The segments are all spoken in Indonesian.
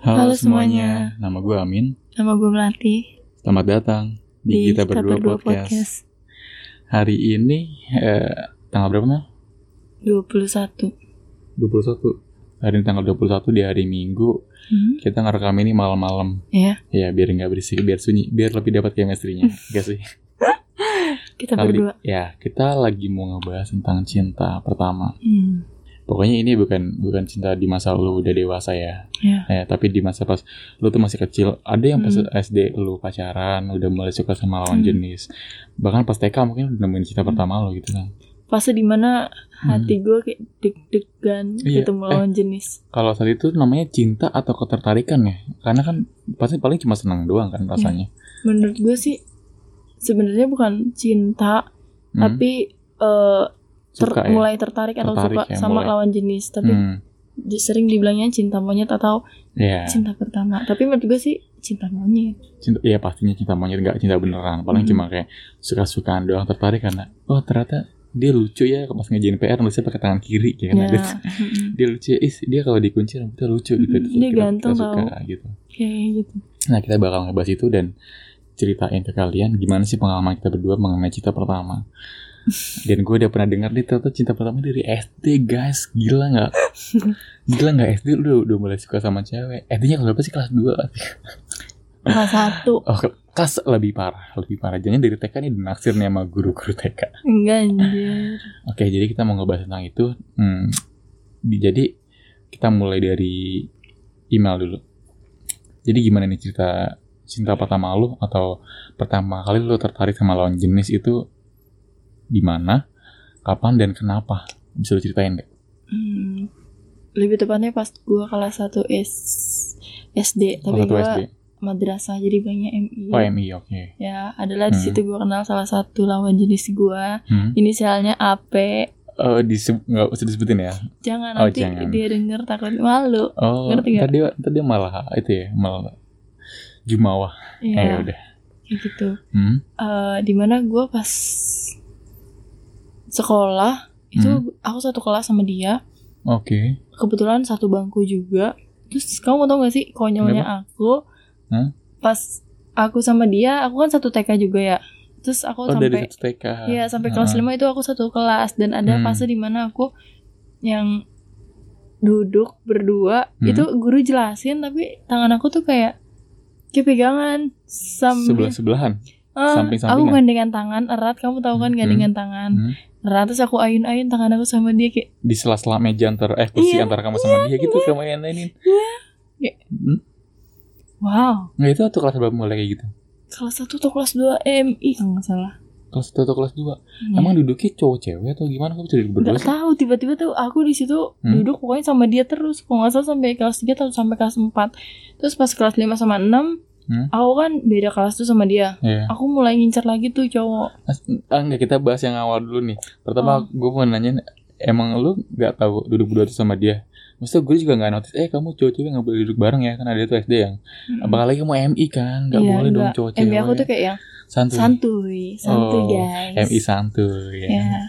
Halo, Halo semuanya. semuanya. nama gue Amin. Nama gue Melati Selamat datang di, Kita, Berdua, Podcast. Hari ini eh, tanggal berapa Mel? 21 21. Hari ini tanggal 21 di hari Minggu. hmm? Kita ngerekam ini malam-malam. Ya, Ya biar nggak berisik, biar sunyi, biar lebih dapat chemistry-nya. Gak sih? kita Kali- berdua Ya, kita lagi mau ngebahas tentang cinta pertama. hmm. Pokoknya ini bukan bukan cinta di masa lu udah dewasa ya. Ya. Eh, tapi di masa pas lu tuh masih kecil, ada yang pas Hmm. SD lu pacaran, udah mulai suka sama lawan Hmm. jenis. Bahkan pas TK mungkin udah nemuin cinta Hmm. pertama lu gitu kan. Fase di mana hati gue kayak deg-degan Iya, ketemu eh. lawan jenis Kalau saat itu namanya cinta atau ketertarikan ya? Karena kan pasti paling cuma senang doang kan rasanya. Menurut gue sih sebenarnya bukan cinta Hmm, Tapi eh, ter- suka ya. mulai tertarik atau Tertarik suka ya, sama mulai. lawan jenis Tapi Hmm, di- sering dibilangnya cinta monyet atau Iya. cinta pertama Tapi menurut gue sih cinta monyet Cinta, iya pastinya cinta monyet nggak cinta beneran. Paling Hmm. cuma kayak suka-sukaan doang tertarik karena oh ternyata dia lucu ya pas ngerjain PR nulisnya pakai tangan kiri kayak Ya, gitu. mm-mm. dia lucu ya, Ih, dia kalau dikunci rambutnya lucu gitu. Mm, Terus dia kita- ganteng kita suka, tau. gitu. kayak gitu Nah kita bakal ngebahas itu dan ceritain ke kalian gimana sih pengalaman kita berdua mengenai cinta pertama. Dan gue udah pernah dengar nih ternyata cinta pertama dari SD guys, gila nggak? Gila nggak SD lu udah, mulai suka sama cewek? SD-nya kelas berapa sih kelas 2 Kelas satu Oh ke- kelas lebih parah, lebih parah. Jangan dari TK nih dinaksir nih sama guru-guru TK. Enggak anjir Oke jadi kita mau ngebahas tentang itu. Hmm, di- jadi kita mulai dari email dulu. Jadi gimana nih cerita cinta pertama lu atau pertama kali lu tertarik sama lawan jenis itu di mana, kapan dan kenapa? Bisa lu ceritain nggak? Hmm, lebih tepatnya pas gua kelas 1 S SD tapi SD. madrasah jadi banyak MI Oh MI oke. ya adalah di Hmm. situ gua kenal salah satu lawan jenis gua Hmm. inisialnya AP Oh disebut nggak usah disebutin ya? jangan Oh, nanti jangan. dia denger takut malu Oh Ngerti dia ntar dia malah itu ya malah jumawah. Eh ya udah. kayak gitu Hmm. Eh, di mana gua pas sekolah itu Hmm. aku satu kelas sama dia Oke. kebetulan satu bangku juga terus kamu mau tau gak sih konyolnya aku Hah? pas aku sama dia aku kan satu TK juga ya terus aku Oh sampai satu TK. Iya sampai kelas. 5 itu aku satu kelas dan ada Hmm. fase di mana aku yang duduk berdua Hmm. itu guru jelasin tapi tangan aku tuh kayak kayak pegangan sambil sebelah sebelahan. Ah, samping-sampingan. aku gandengan tangan erat kamu tahu kan Hmm. gandengan tangan Hmm. erat terus aku ayun-ayun tangan aku sama dia kayak Di sela-sela meja antara eh kursi Iya, antara kamu sama dia gitu kamu yang ini. Iya. Hmm? wow Nggak itu atau kelas berapa mulai kayak gitu? kelas 1 atau kelas 2 MI kalau nggak salah Kelas satu atau kelas dua? Ya. Emang duduknya cowok cewek atau gimana? Kamu bisa duduk berdua nggak sih? tahu tiba-tiba tuh aku di situ Hmm? duduk pokoknya sama dia terus kalau nggak salah sampai kelas 3 atau sampai kelas 4 terus pas kelas 5 sama 6 Hmm? aku kan beda kelas tuh sama dia Iya. aku mulai ngincar lagi tuh cowok Ah, enggak kita bahas yang awal dulu nih. Pertama Oh. gue mau nanya emang lu nggak tahu duduk berdua tuh sama dia? Maksudnya gue juga nggak notice, eh kamu cowok-cewek nggak boleh duduk bareng ya kan ada tuh SD yang apalagi kamu MI kan nggak Iya, boleh dong enggak. cowok MI aku tuh kayak yang santuy santuy santuy Oh, guys MI santuy ya, ya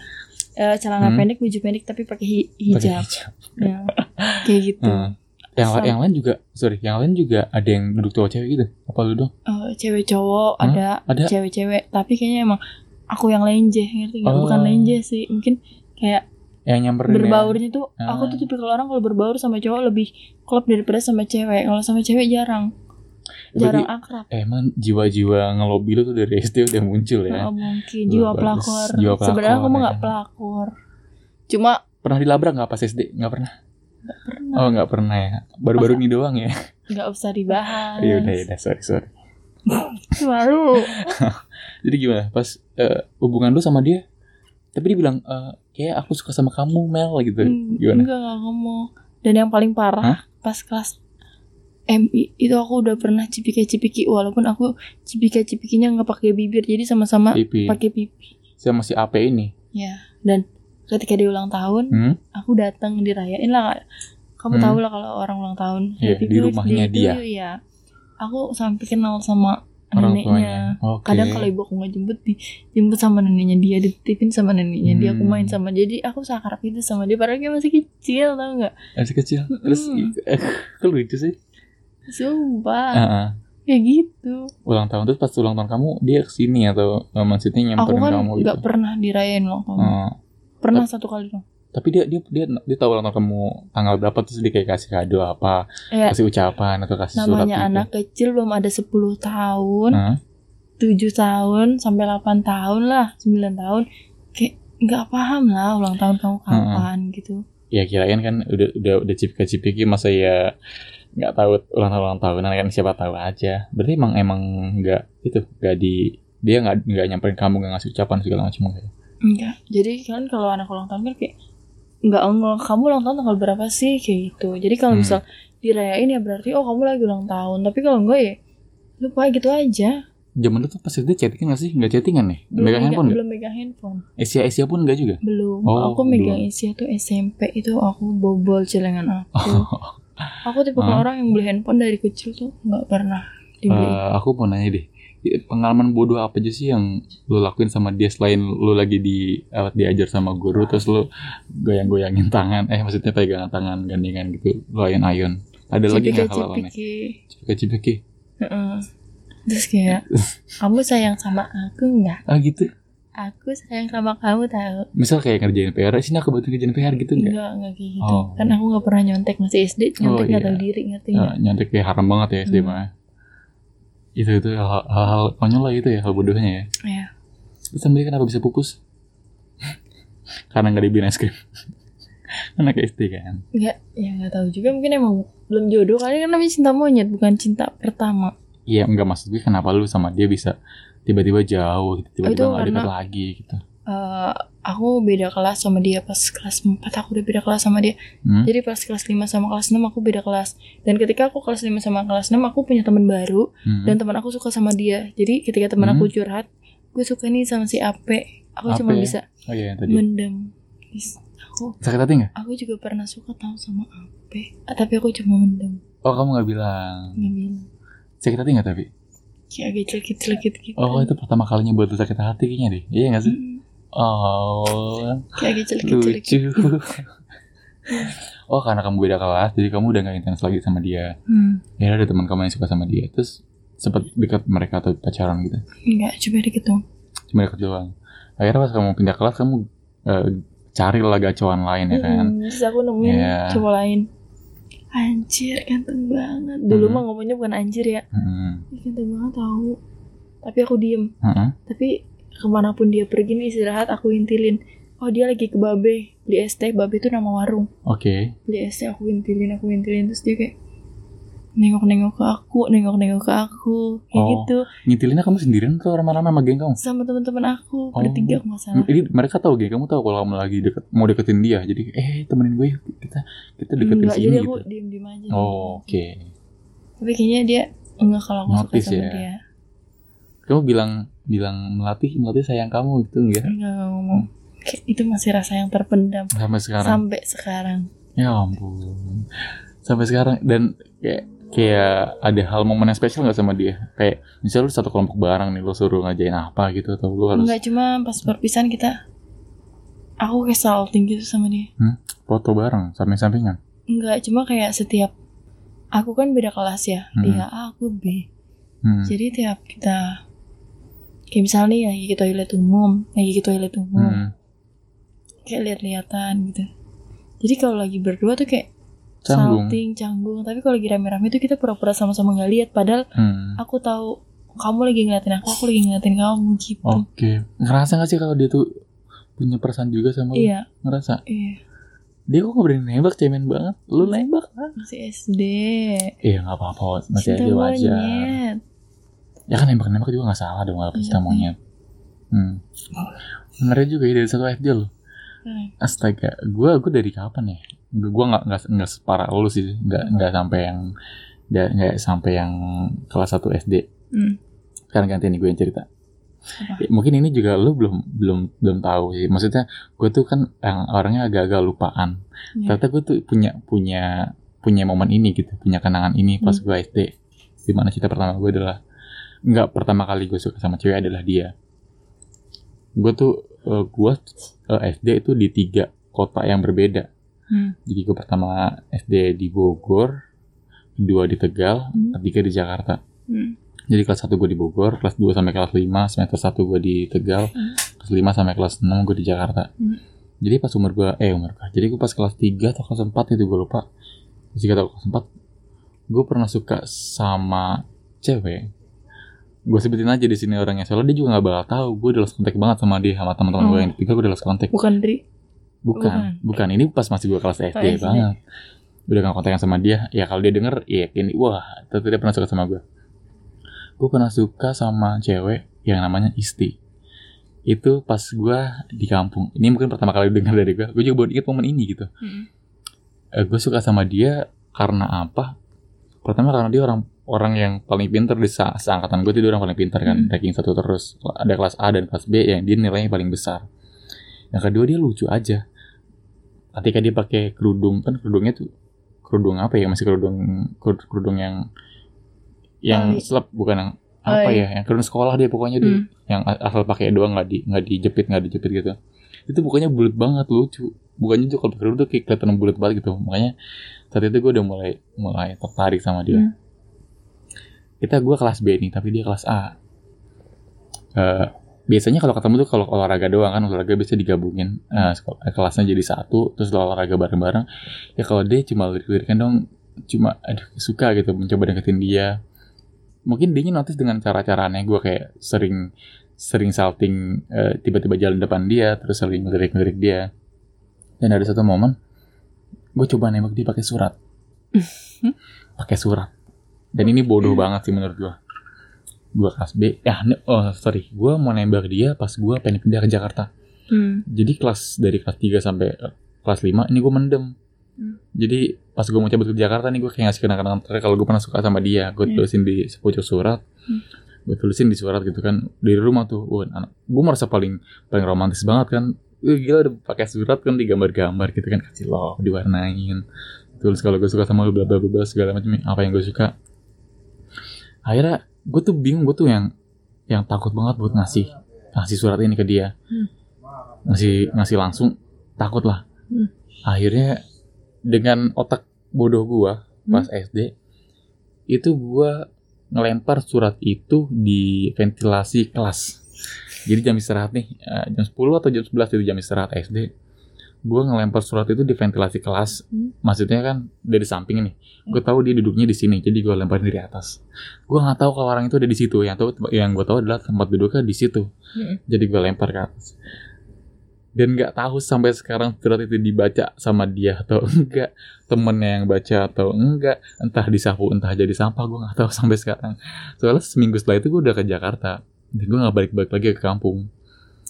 Eh, celana Hmm. pendek baju pendek tapi pakai hi- hijab hijab. Ya, kayak gitu Hmm. Yang Sam- yang lain juga sorry yang lain juga ada yang duduk cowok cewek gitu apa lu dong Eh, cewek cowok Hah? ada Ada? cewek-cewek tapi kayaknya emang aku yang lenje ngerti nggak bukan Oh. lenje sih mungkin kayak yang nyamperin ya? berbaurnya tuh Ah. aku tuh tipikal orang kalau berbaur sama cowok lebih klop daripada sama cewek kalau sama cewek jarang Berarti- jarang akrab Eh, emang jiwa-jiwa ngelobi lu tuh dari SD udah muncul ya Oh, mungkin jiwa bagus. pelakor. Jiwa pelakor, Sebenarnya aku mah ya. nggak pelakor. Cuma pernah dilabrak nggak pas SD nggak pernah pernah. oh nggak pernah ya baru-baru ini doang ya Nggak usah dibahas. iya udah udah sorry sorry Malu. jadi gimana pas eh, hubungan lu sama dia tapi dia bilang eh, kayak aku suka sama kamu Mel gitu Hmm, gimana Enggak nggak ngomong. Dan yang paling parah Hah? pas kelas MI itu aku udah pernah cipika-cipiki walaupun aku cipika-cipikinya nggak pakai bibir jadi sama-sama pakai pipi. sama si AP ini Ya. Dan ketika dia ulang tahun, hmm? aku datang dirayain lah. Kamu Hmm. tahu lah kalau orang ulang tahun. Happy di rumahnya dia. ya. Aku sampai kenal sama orang neneknya. oke kadang kalau ibu aku nggak jemput dijemput sama neneknya dia dititipin sama neneknya dia aku Hmm. main sama jadi aku seakrab itu sama dia padahal dia masih kecil tau nggak masih kecil terus kok lucu sih sumpah Heeh. kayak gitu ulang tahun terus pas ulang tahun kamu dia ke sini atau eh, maksudnya aku nyamperin kan kamu gitu pernah dirayain tahun Heeh. Pernah satu kali dong. Tapi dia dia dia dia tahu ulang tahun kamu tanggal berapa terus dia kayak kasih kado apa ya kasih ucapan atau kasih surat namanya gitu. anak kecil belum ada 10 tahun. 7 tahun sampai 8 tahun lah 9 tahun. Kayak nggak paham lah ulang tahun kamu kapan gitu. Ya kirain kan udah udah udah cipika cipiki masa ya nggak tahu ulang tahun ulang tahunan kan siapa tahu aja. Berarti emang emang nggak itu nggak di dia nggak nggak nyamperin kamu nggak ngasih ucapan segala macam kayak enggak jadi kan kalau anak ulang tahun kan kayak nggak nggak kamu ulang tahun tanggal berapa sih? Kayak gitu. Jadi kalau Hmm. misal dirayain ya berarti oh kamu lagi ulang tahun. Tapi kalau enggak ya lupa gitu aja. Zaman itu pas itu chattingan nggak sih? Nggak chattingan nih belum megang handphone belum megang handphone. Asia Asia pun nggak juga? Belum. Oh, aku megang belum. isi tuh SMP itu aku bobol celengan aku. Aku tipe Ah. orang yang beli handphone dari kecil tuh nggak pernah dibeli. Eh, aku mau nanya deh pengalaman bodoh apa aja sih yang lu lakuin sama dia selain lu lagi di apa, diajar sama guru terus lu goyang-goyangin tangan? Eh maksudnya pegangan tangan gandengan gitu lu ayun-ayun ada lagi nggak hal aneh Cipika-cipiki. Heeh. terus kayak kamu sayang sama aku nggak? Ah gitu? Aku sayang sama kamu tahu. Misal kayak ngerjain PR sini aku bantu ngerjain PR gitu enggak enggak enggak kayak gitu. Oh. kan aku nggak pernah nyontek masih SD nyontek Oh, nggak iya. tahu diri ngerti nggak? Nyontek kayak haram banget ya SD Hmm. mah itu itu hal- hal-hal konyol lah itu ya hal bodohnya ya. Ya terus dia kenapa bisa pupus? Karena nggak dibeliin es krim. Anak SD kan. Nggak ya nggak tahu juga mungkin emang belum jodoh kali kan namanya cinta monyet bukan cinta pertama. Iya enggak maksud gue kenapa lu sama dia bisa tiba-tiba jauh tiba-tiba nggak dekat karena- lagi gitu Eh, aku beda kelas sama dia pas kelas 4 aku udah beda kelas sama dia. Hmm? jadi pas kelas 5 sama kelas 6 aku beda kelas. Dan ketika aku kelas 5 sama kelas 6 aku punya teman baru Hmm. dan teman aku suka sama dia. Jadi ketika teman Hmm. aku curhat gue suka nih sama si Ape. Aku cuma Ape. bisa oh iya tadi. mendem. Aku sakit hati nggak? aku juga pernah suka tahu sama Ape. Ah, tapi aku cuma mendem. Oh kamu nggak bilang? Nggak bilang. Sakit hati nggak tapi? Kayak agak celekit-celekit gitu oh itu pertama kalinya buat sakit hati kayaknya deh. Iya nggak sih? Mm, oh. Kayak agak celekit-celekit lucu. oh karena kamu beda kelas jadi kamu udah gak intens lagi sama dia. Hmm. ya ada teman kamu yang suka sama dia terus sempat dekat mereka atau pacaran gitu? Enggak coba dikit dong cuma dekat doang. Akhirnya pas kamu pindah kelas kamu eh, cari lah gacoan lain ya kan? Mm, terus aku nemuin Iya. cowok lain. Anjir ganteng banget. Dulu Hmm. mah ngomongnya bukan anjir ya. Hmm. Ganteng banget tahu tapi aku diem. Heeh. tapi ke mana pun dia pergi nih istirahat aku intilin. Oh dia lagi ke babe beli es teh. Babe itu nama warung. Oke. Beli es teh aku intilin aku intilin. Terus dia kayak nengok-nengok ke aku nengok-nengok ke aku. Kayak Oh. gitu. ngintilinnya kamu sendirian atau rame-rame sama geng kamu? Sama teman-teman aku. Oh. bertiga aku nggak salah. Jadi mereka tahu geng kamu tahu kalau kamu lagi deket mau deketin dia. Jadi eh temenin gue yuk. Kita kita deketin Enggak, sini jadi gitu. aku diem-diem aja. Oh, oke. Tapi kayaknya dia enggak kalau aku suka Notice sama ya. dia. Kamu bilang bilang melatih melatih sayang kamu gitu enggak. Enggak ngomong. Itu masih rasa yang terpendam. Sampai sekarang. Sampai sekarang. Ya ampun. Sampai sekarang dan kayak kayak ada hal momen yang spesial nggak sama dia? Kayak misalnya lu satu kelompok bareng nih lu suruh ngajain apa gitu atau lu harus enggak cuma pas perpisahan kita aku kayak salting gitu sama dia. Foto bareng samping-sampingan? Enggak cuma kayak setiap aku kan beda kelas ya. Hmm. dia A aku B. Hmm. jadi tiap kita kayak misalnya nih lagi ke toilet umum lagi ke toilet umum. Hmm. kayak lihat-lihatan gitu. Jadi kalau lagi berdua tuh kayak canggung. salting canggung. Tapi kalau lagi rame-rame tuh kita pura-pura sama-sama nggak lihat padahal hmm. aku tahu kamu lagi ngeliatin aku aku lagi ngeliatin kamu gitu. Oke. Ngerasa gak sih kalau dia tuh punya perasaan juga sama lu? Iya. Ngerasa? Iya. Dia kok gak berani nembak cemen banget. Lu nembak kan masih SD iya nggak apa-apa. Masih cinta aja wajar ya kan nembak-nembak juga nggak salah dong kalau Iya, iya. monyet hmm. benernya juga ya dari satu FD loh Keren. Astaga, gue gue dari kapan ya? Gue nggak nggak nggak separah lu sih, nggak nggak sampai yang nggak sampai yang kelas 1 SD. Hmm. Sekarang ganti nih gue yang cerita. Ya, mungkin ini juga lu belum belum belum tahu sih. Maksudnya gue tuh kan yang orangnya agak-agak lupaan. Iya. Ternyata gue tuh punya punya punya momen ini gitu, punya kenangan ini pas Hmm. gue SD. Di mana cinta pertama gue adalah nggak pertama kali gue suka sama cewek adalah dia. Gue tuh eh, gue eh, SD itu di tiga kota yang berbeda. Hmm. Jadi gue pertama SD di Bogor, kedua di Tegal, Hmm. ketiga di Jakarta. Hmm. Jadi kelas 1 gue di Bogor, kelas 2 sampai kelas 5, semester 1 gue di Tegal, Hmm. kelas 5 sampai kelas 6 gue di Jakarta. Hmm. Jadi pas umur gue, eh umur gue, jadi gue pas kelas 3 atau kelas 4 itu gue lupa. Kelas 3 atau kelas 4, gue pernah suka sama cewek. Gue sebutin aja di sini orangnya, soalnya dia juga gak bakal tahu. Gue udah lost kontak banget sama dia, sama teman-teman gue Oh. yang Tegal gue udah lost kontak. Bukan Dri. Bukan, Bukan. Ini pas masih gue kelas SD Oh, SD. banget. Udah gak kontekan sama dia. Ya kalau dia denger, ya ini wah, ternyata dia pernah suka sama gue. Gue pernah suka sama cewek yang namanya Isti. Itu pas gue di kampung. Ini mungkin pertama kali denger dari gue. Gue juga baru inget momen ini gitu. Hmm. Eh, gue suka sama dia karena apa? Pertama karena dia orang orang yang paling pinter di sa seangkatan gue itu dia orang paling pinter kan, Hmm. ranking satu terus. Ada kelas A dan kelas B yang dia nilainya paling besar. Yang kedua dia lucu aja. Ketika dia pakai kerudung kan kerudungnya tuh kerudung apa ya masih kerudung kerud- kerudung yang yang Tali. selep bukan yang Oh, apa iya. ya yang kerudung sekolah dia pokoknya dia Hmm. yang a- asal pakai doang nggak di nggak dijepit nggak dijepit gitu itu pokoknya bulat banget lucu bukannya tuh kalau kerudung tuh kayak kelihatan bulat banget gitu makanya saat itu gue udah mulai mulai tertarik sama dia Hmm. Kita gue kelas B nih tapi dia kelas A. Eh, biasanya kalau ketemu tuh kalau olahraga doang kan olahraga bisa digabungin. Eh, eh, kelasnya jadi satu terus olahraga bareng-bareng. Ya kalau dia cuma lirik-lirikan dong cuma aduh suka gitu mencoba deketin dia. Mungkin dia notice dengan cara-cara aneh gue kayak sering sering salting eh, tiba-tiba jalan depan dia terus sering ngelirik-ngelirik dia. Dan ada satu momen gue coba nembak dia pakai surat. Pakai surat dan ini bodoh banget sih menurut gue gue kelas B. Ya oh sorry. Gue mau nembak dia pas gue pengen pindah ke Jakarta. Hmm. jadi kelas dari kelas 3 sampai eh, kelas 5 ini gue mendem. Hmm. jadi pas gue mau cabut ke Jakarta nih gue kayak ngasih kenangan terakhir. Kalau gue pernah suka sama dia gue Iya. tulisin di sepucuk surat. Hmm. gue tulisin di surat gitu kan dari rumah tuh. Wah, anak gue merasa paling paling romantis banget kan. Wih, gila udah pakai surat kan digambar-gambar gitu kan kasih love diwarnain. Tulis kalau gue suka sama lu bla bla bla, segala macam apa yang gue suka akhirnya gue tuh bingung gue tuh yang yang takut banget buat ngasih ngasih surat ini ke dia. Hmm. ngasih ngasih langsung takut lah. Hmm. akhirnya dengan otak bodoh gua pas SD itu gua ngelempar surat itu di ventilasi kelas. Jadi jam istirahat nih eh, jam 10 atau jam 11 itu jam istirahat SD gua ngelempar surat itu di ventilasi kelas. Hmm. maksudnya kan dari samping nih gue tahu dia duduknya di sini jadi gue lemparin dari atas. Gue nggak tahu kalau orang itu ada di situ. Yang tahu yang gue tahu adalah tempat duduknya di situ. Hmm. jadi gue lempar ke atas. Dan nggak tahu sampai sekarang surat itu dibaca sama dia atau enggak temennya yang baca atau enggak entah disapu entah jadi sampah gue nggak tahu sampai sekarang. Soalnya seminggu setelah itu gue udah ke Jakarta dan gue nggak balik-balik lagi ke kampung.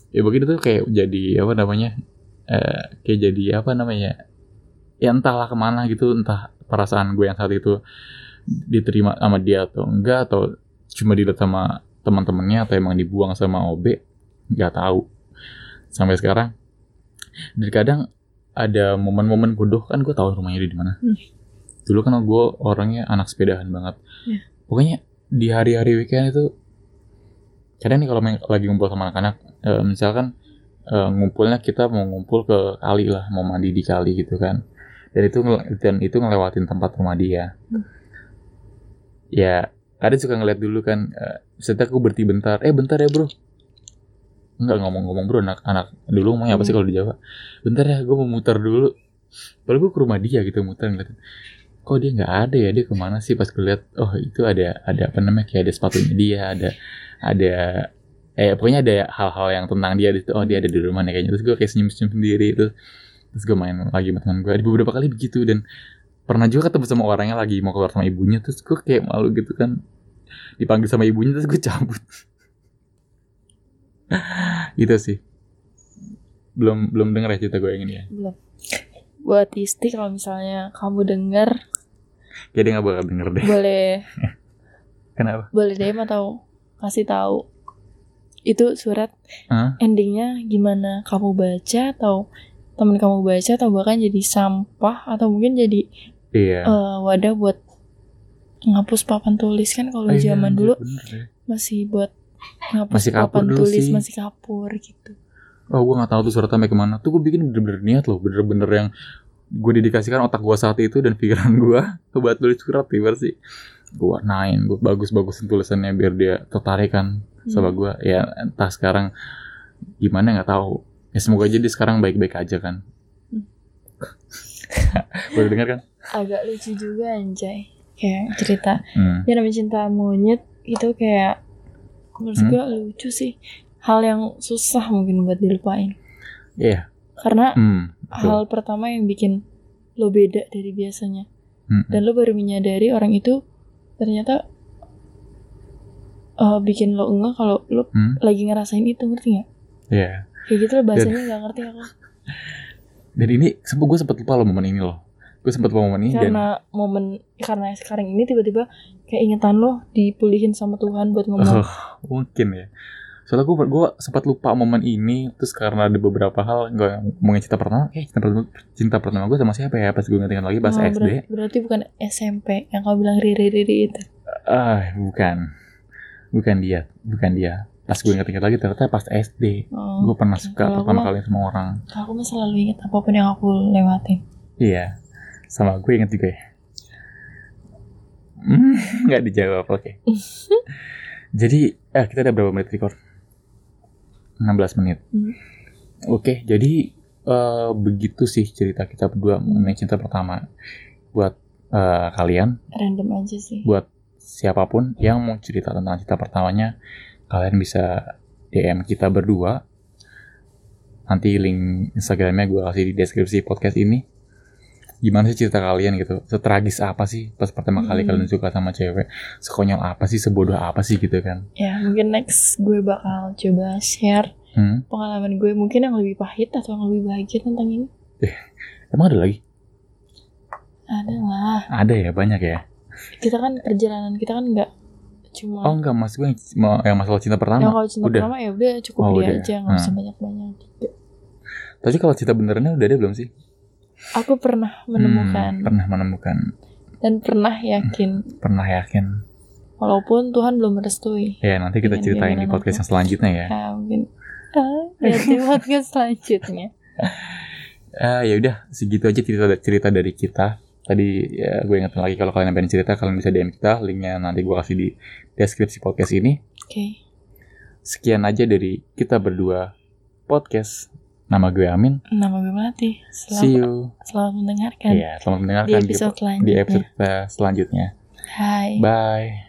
Ya begitu tuh kayak jadi apa namanya eh, kayak jadi apa namanya ya entahlah ke mana gitu entah perasaan gue yang saat itu diterima sama dia atau enggak atau cuma dilihat sama teman-temannya atau emang dibuang sama OB nggak tahu sampai sekarang dan kadang ada momen-momen bodoh kan gue tahu rumahnya di mana Hmm. dulu kan gue orangnya anak sepedahan banget Iya. pokoknya di hari-hari weekend itu kadang nih kalau lagi ngumpul sama anak-anak eh, misalkan eh, ngumpulnya kita mau ngumpul ke kali lah mau mandi di kali gitu kan. Dan itu dan itu ngelewatin tempat rumah dia. Ya kadang suka ngeliat dulu kan eh, misalnya aku berhenti bentar. Eh bentar ya bro. Enggak ngomong-ngomong bro anak-anak dulu ngomongnya apa sih kalau di Jawa? Bentar ya gue mau muter dulu. Padahal gue ke rumah dia gitu muter ngeliatin. Kok dia nggak ada ya? Dia ke mana sih? Pas gue lihat oh itu ada ada apa namanya kayak ada sepatunya dia ada ada eh pokoknya ada hal-hal yang tentang dia di oh dia ada di rumah nih kayaknya. Terus gue kayak senyum-senyum sendiri terus terus gue main lagi sama teman gue ada beberapa kali begitu dan pernah juga ketemu sama orangnya lagi mau keluar sama ibunya terus gue kayak malu gitu kan. Dipanggil sama ibunya terus gue cabut. Gitu sih. Belum belum denger ya cerita gue yang ini ya? Belum. Buat Isti kalau misalnya kamu dengar kayak dia gak bakal denger deh. boleh kenapa? boleh DM atau kasih tahu itu surat Hah? endingnya gimana kamu baca atau temen kamu baca atau bahkan jadi sampah atau mungkin jadi iya. eh, wadah buat ngapus papan tulis kan kalau Oh zaman dulu bener masih buat ngapus Masih papan tulis sih. masih kapur gitu. Oh gue gak tahu tuh surat sampai ke mana. Tuh gue bikin bener-bener niat loh Bener-bener yang gue dedikasikan otak gue saat itu dan pikiran gue buat tulis surat tiba sih gue warnain gue bagus-bagusin tulisannya biar dia tertarik kan sama Hmm. gue ya entah sekarang gimana nggak tahu ya semoga aja dia sekarang baik-baik aja kan Hmm. boleh dengar kan agak lucu juga anjay kayak cerita hmm. ya namanya cinta monyet itu kayak menurut Hmm. gue lucu sih hal yang susah mungkin buat dilupain Iya. karena Hmm, betul. hal pertama yang bikin lo beda dari biasanya Hmm, dan lo baru menyadari orang itu ternyata eh, bikin lo enggak kalau lo hmm, lagi ngerasain itu ngerti nggak iya. kayak gitu lo bahasanya nggak ngerti aku Dan ini sempet gue sempet lupa loh momen ini loh. Gue sempet lupa momen ini dan karena momen karena sekarang ini tiba-tiba kayak ingatan lo dipulihin sama Tuhan buat ngomong Oh, mungkin ya. Soalnya gue gue sempat lupa momen ini terus karena ada beberapa hal gue ngomongin cinta pertama, eh cinta pertama, cinta pertama gue sama siapa ya pas gue nginget lagi pas Oh, SD. berat- berarti bukan SMP yang kau bilang riri riri itu Ah, bukan. Bukan dia, bukan dia. Pas gue inget-inget lagi ternyata pas SD. oh, Gue pernah suka Kalau pertama kali sama orang. kalau aku mah selalu ingat apa pun yang aku lewatin Iya. Sama gue inget juga ya. Hmm, nggak dijawab, oke. jadi, eh kita ada berapa menit record? 16 menit. Hmm. Oke, jadi eh, begitu sih cerita kita berdua mengenai cinta pertama. Buat eh, kalian, random aja sih buat siapa pun yang mau cerita tentang cinta pertamanya, kalian bisa DM kita berdua. Nanti link Instagramnya gue kasih di deskripsi podcast ini. Gimana sih cerita kalian gitu? Setragis apa sih pas pertama kali Hmm. kalian suka sama cewek? Sekonyol apa sih? Sebodoh apa sih gitu kan? ya mungkin next gue bakal coba share Hmm? pengalaman gue mungkin yang lebih pahit atau yang lebih bahagia tentang ini Emang ada lagi? ada lah Ada ya, banyak ya. kita kan perjalanan kita kan nggak cuma Oh enggak, mas gue yang, masalah cinta pertama. kalau cinta udah. pertama ya udah cukup Oh, dia udah. aja nggak usah Hmm. banyak banyak Tapi kalau cinta benerannya udah ada belum sih? Aku pernah menemukan Hmm, pernah menemukan, dan pernah yakin pernah yakin. walaupun Tuhan belum merestui Ya nanti kita ceritain di podcast aku. yang selanjutnya ya. ah mungkin ah, lihat di podcast selanjutnya Ah ya udah segitu aja cerita cerita dari kita. Tadi ya gue ingetin lagi kalau kalian pengen cerita kalian bisa DM kita, linknya nanti gue kasih di deskripsi podcast ini. oke Sekian aja dari kita berdua podcast. Nama gue Amin. nama gue Melati See selamat, you. selamat mendengarkan Iya, selamat di mendengarkan di, episode di selanjutnya episode kita selanjutnya. Hai Bye.